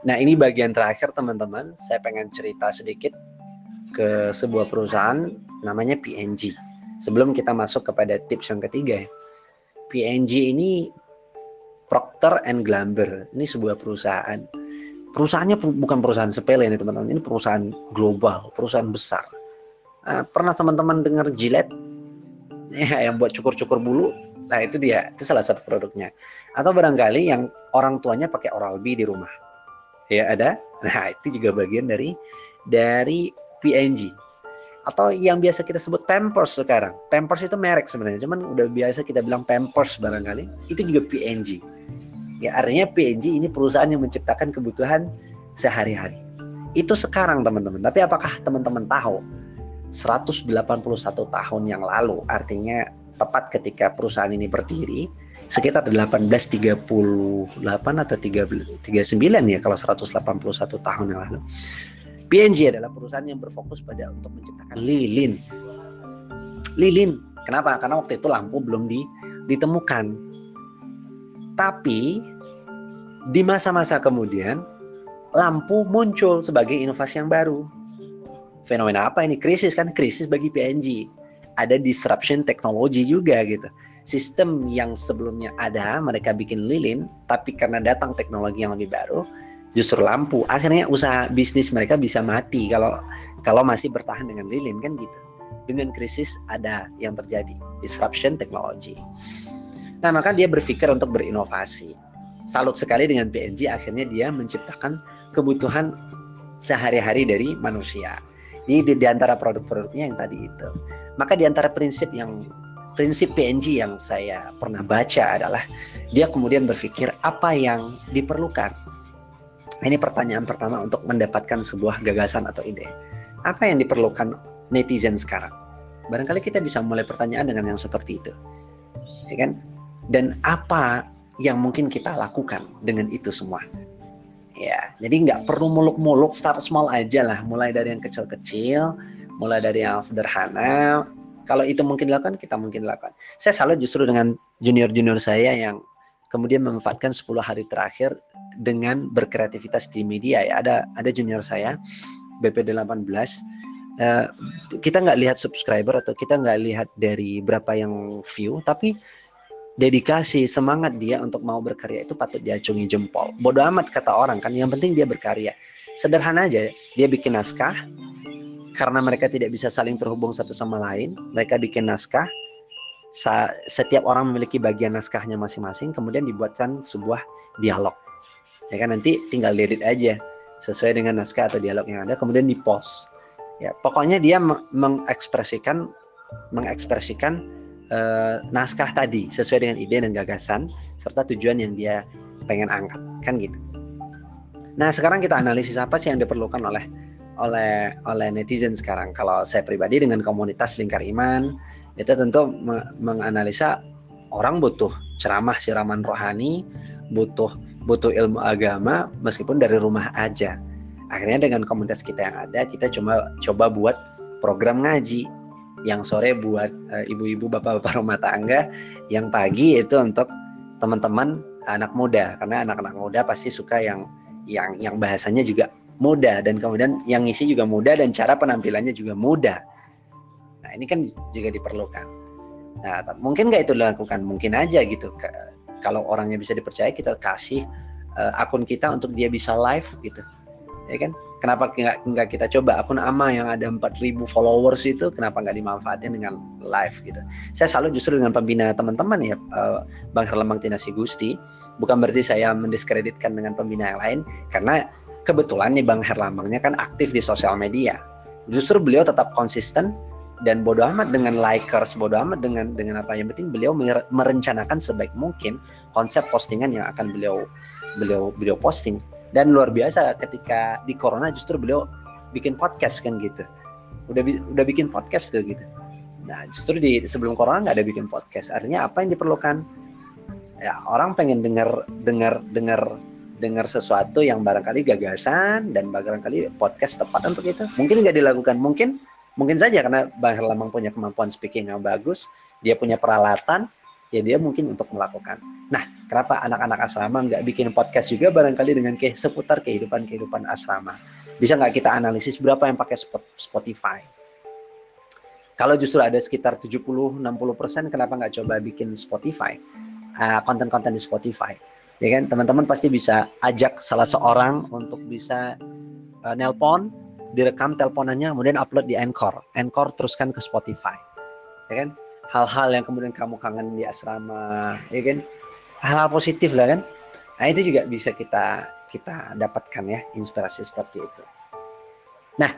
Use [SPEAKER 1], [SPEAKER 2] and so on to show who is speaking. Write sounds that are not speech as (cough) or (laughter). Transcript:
[SPEAKER 1] Nah ini bagian terakhir teman-teman, saya pengen cerita sedikit ke sebuah perusahaan namanya PNG. Sebelum kita masuk kepada tips yang ketiga, PNG ini Procter and Gamble. Ini sebuah perusahaan. Perusahaannya bukan perusahaan sepele ini teman-teman. Ini perusahaan global, perusahaan besar. Nah, pernah teman-teman dengar Gillette? (laughs) Ya, yang buat cukur-cukur bulu. Nah itu dia, itu salah satu produknya. Atau barangkali yang orang tuanya pakai Oral B di rumah ya ada. Nah itu juga bagian dari dari PNG atau yang biasa kita sebut Pampers sekarang. Pampers itu merek sebenarnya. Cuman udah biasa kita bilang Pampers barangkali. Itu juga PNG ya artinya PNG ini perusahaan yang menciptakan kebutuhan sehari-hari. Itu sekarang teman-teman. Tapi apakah teman-teman tahu? 181 tahun yang lalu artinya tepat ketika perusahaan ini berdiri sekitar 1838 atau 39 ya kalau 181 tahun yang lalu. PNG adalah perusahaan yang berfokus pada untuk menciptakan lilin. Lilin, kenapa? Karena waktu itu lampu belum di, ditemukan. Tapi di masa-masa kemudian lampu muncul sebagai inovasi yang baru. Fenomena apa ini? Krisis kan? Krisis bagi PNG. Ada disruption teknologi juga gitu. Sistem yang sebelumnya ada mereka bikin lilin tapi karena datang teknologi yang lebih baru justru lampu. Akhirnya usaha bisnis mereka bisa mati kalau kalau masih bertahan dengan lilin kan gitu. Dengan krisis ada yang terjadi disruption teknologi. Nah maka dia berpikir untuk berinovasi. Salut sekali dengan PNG akhirnya dia menciptakan kebutuhan sehari-hari dari manusia ini di, di antara produk-produknya yang tadi itu maka di antara prinsip yang prinsip PNG yang saya pernah baca adalah dia kemudian berpikir apa yang diperlukan. Ini pertanyaan pertama untuk mendapatkan sebuah gagasan atau ide. Apa yang diperlukan netizen sekarang? Barangkali kita bisa mulai pertanyaan dengan yang seperti itu. Ya kan? Dan apa yang mungkin kita lakukan dengan itu semua? Ya, jadi nggak perlu muluk-muluk, start small aja lah. Mulai dari yang kecil-kecil, mulai dari yang sederhana, kalau itu mungkin dilakukan, kita mungkin lakukan. Saya salut justru dengan junior-junior saya yang kemudian memanfaatkan 10 hari terakhir dengan berkreativitas di media ya. Ada ada junior saya BPD 18 uh, kita nggak lihat subscriber atau kita nggak lihat dari berapa yang view tapi dedikasi semangat dia untuk mau berkarya itu patut diacungi jempol. Bodoh amat kata orang kan, yang penting dia berkarya. Sederhana aja, dia bikin naskah, karena mereka tidak bisa saling terhubung satu sama lain, mereka bikin naskah. Setiap orang memiliki bagian naskahnya masing-masing, kemudian dibuatkan sebuah dialog. Ya kan nanti tinggal edit aja sesuai dengan naskah atau dialog yang ada, kemudian dipost. Ya, pokoknya dia mengekspresikan mengekspresikan uh, naskah tadi sesuai dengan ide dan gagasan serta tujuan yang dia pengen angkat, kan gitu. Nah, sekarang kita analisis apa sih yang diperlukan oleh oleh oleh netizen sekarang. Kalau saya pribadi dengan komunitas lingkar iman itu tentu me menganalisa orang butuh ceramah siraman rohani, butuh butuh ilmu agama meskipun dari rumah aja. Akhirnya dengan komunitas kita yang ada kita cuma coba buat program ngaji yang sore buat eh, ibu-ibu bapak-bapak rumah tangga, yang pagi itu untuk teman-teman anak muda karena anak-anak muda pasti suka yang yang yang bahasanya juga mudah dan kemudian yang ngisi juga mudah dan cara penampilannya juga mudah. Nah ini kan juga diperlukan. Nah mungkin nggak itu dilakukan? Mungkin aja gitu. Kalau orangnya bisa dipercaya kita kasih uh, akun kita untuk dia bisa live gitu. Ya kan? Kenapa nggak nggak kita coba akun ama yang ada 4000 followers itu kenapa nggak dimanfaatin dengan live gitu? Saya selalu justru dengan pembina teman-teman ya uh, Bang Herlambang Tinasi Gusti. Bukan berarti saya mendiskreditkan dengan pembina yang lain karena kebetulan nih Bang Herlambangnya kan aktif di sosial media. Justru beliau tetap konsisten dan bodoh amat dengan likers, bodoh amat dengan dengan apa yang penting beliau merencanakan sebaik mungkin konsep postingan yang akan beliau beliau beliau posting dan luar biasa ketika di corona justru beliau bikin podcast kan gitu. Udah udah bikin podcast tuh gitu. Nah justru di sebelum corona nggak ada bikin podcast. Artinya apa yang diperlukan? Ya orang pengen dengar dengar dengar dengar sesuatu yang barangkali gagasan dan barangkali podcast tepat untuk itu. Mungkin nggak dilakukan, mungkin mungkin saja karena Bang Herlambang punya kemampuan speaking yang bagus, dia punya peralatan, ya dia mungkin untuk melakukan. Nah, kenapa anak-anak asrama nggak bikin podcast juga barangkali dengan ke seputar kehidupan-kehidupan asrama? Bisa nggak kita analisis berapa yang pakai Spotify? Kalau justru ada sekitar 70-60 persen, kenapa nggak coba bikin Spotify? Uh, konten-konten uh, di Spotify. Ya kan, teman-teman pasti bisa ajak salah seorang untuk bisa uh, nelpon, direkam teleponannya, kemudian upload di Anchor. Anchor teruskan ke Spotify. Ya kan? Hal-hal yang kemudian kamu kangen di asrama, ya kan? Hal, -hal positif lah kan. Nah itu juga bisa kita kita dapatkan ya inspirasi seperti itu. Nah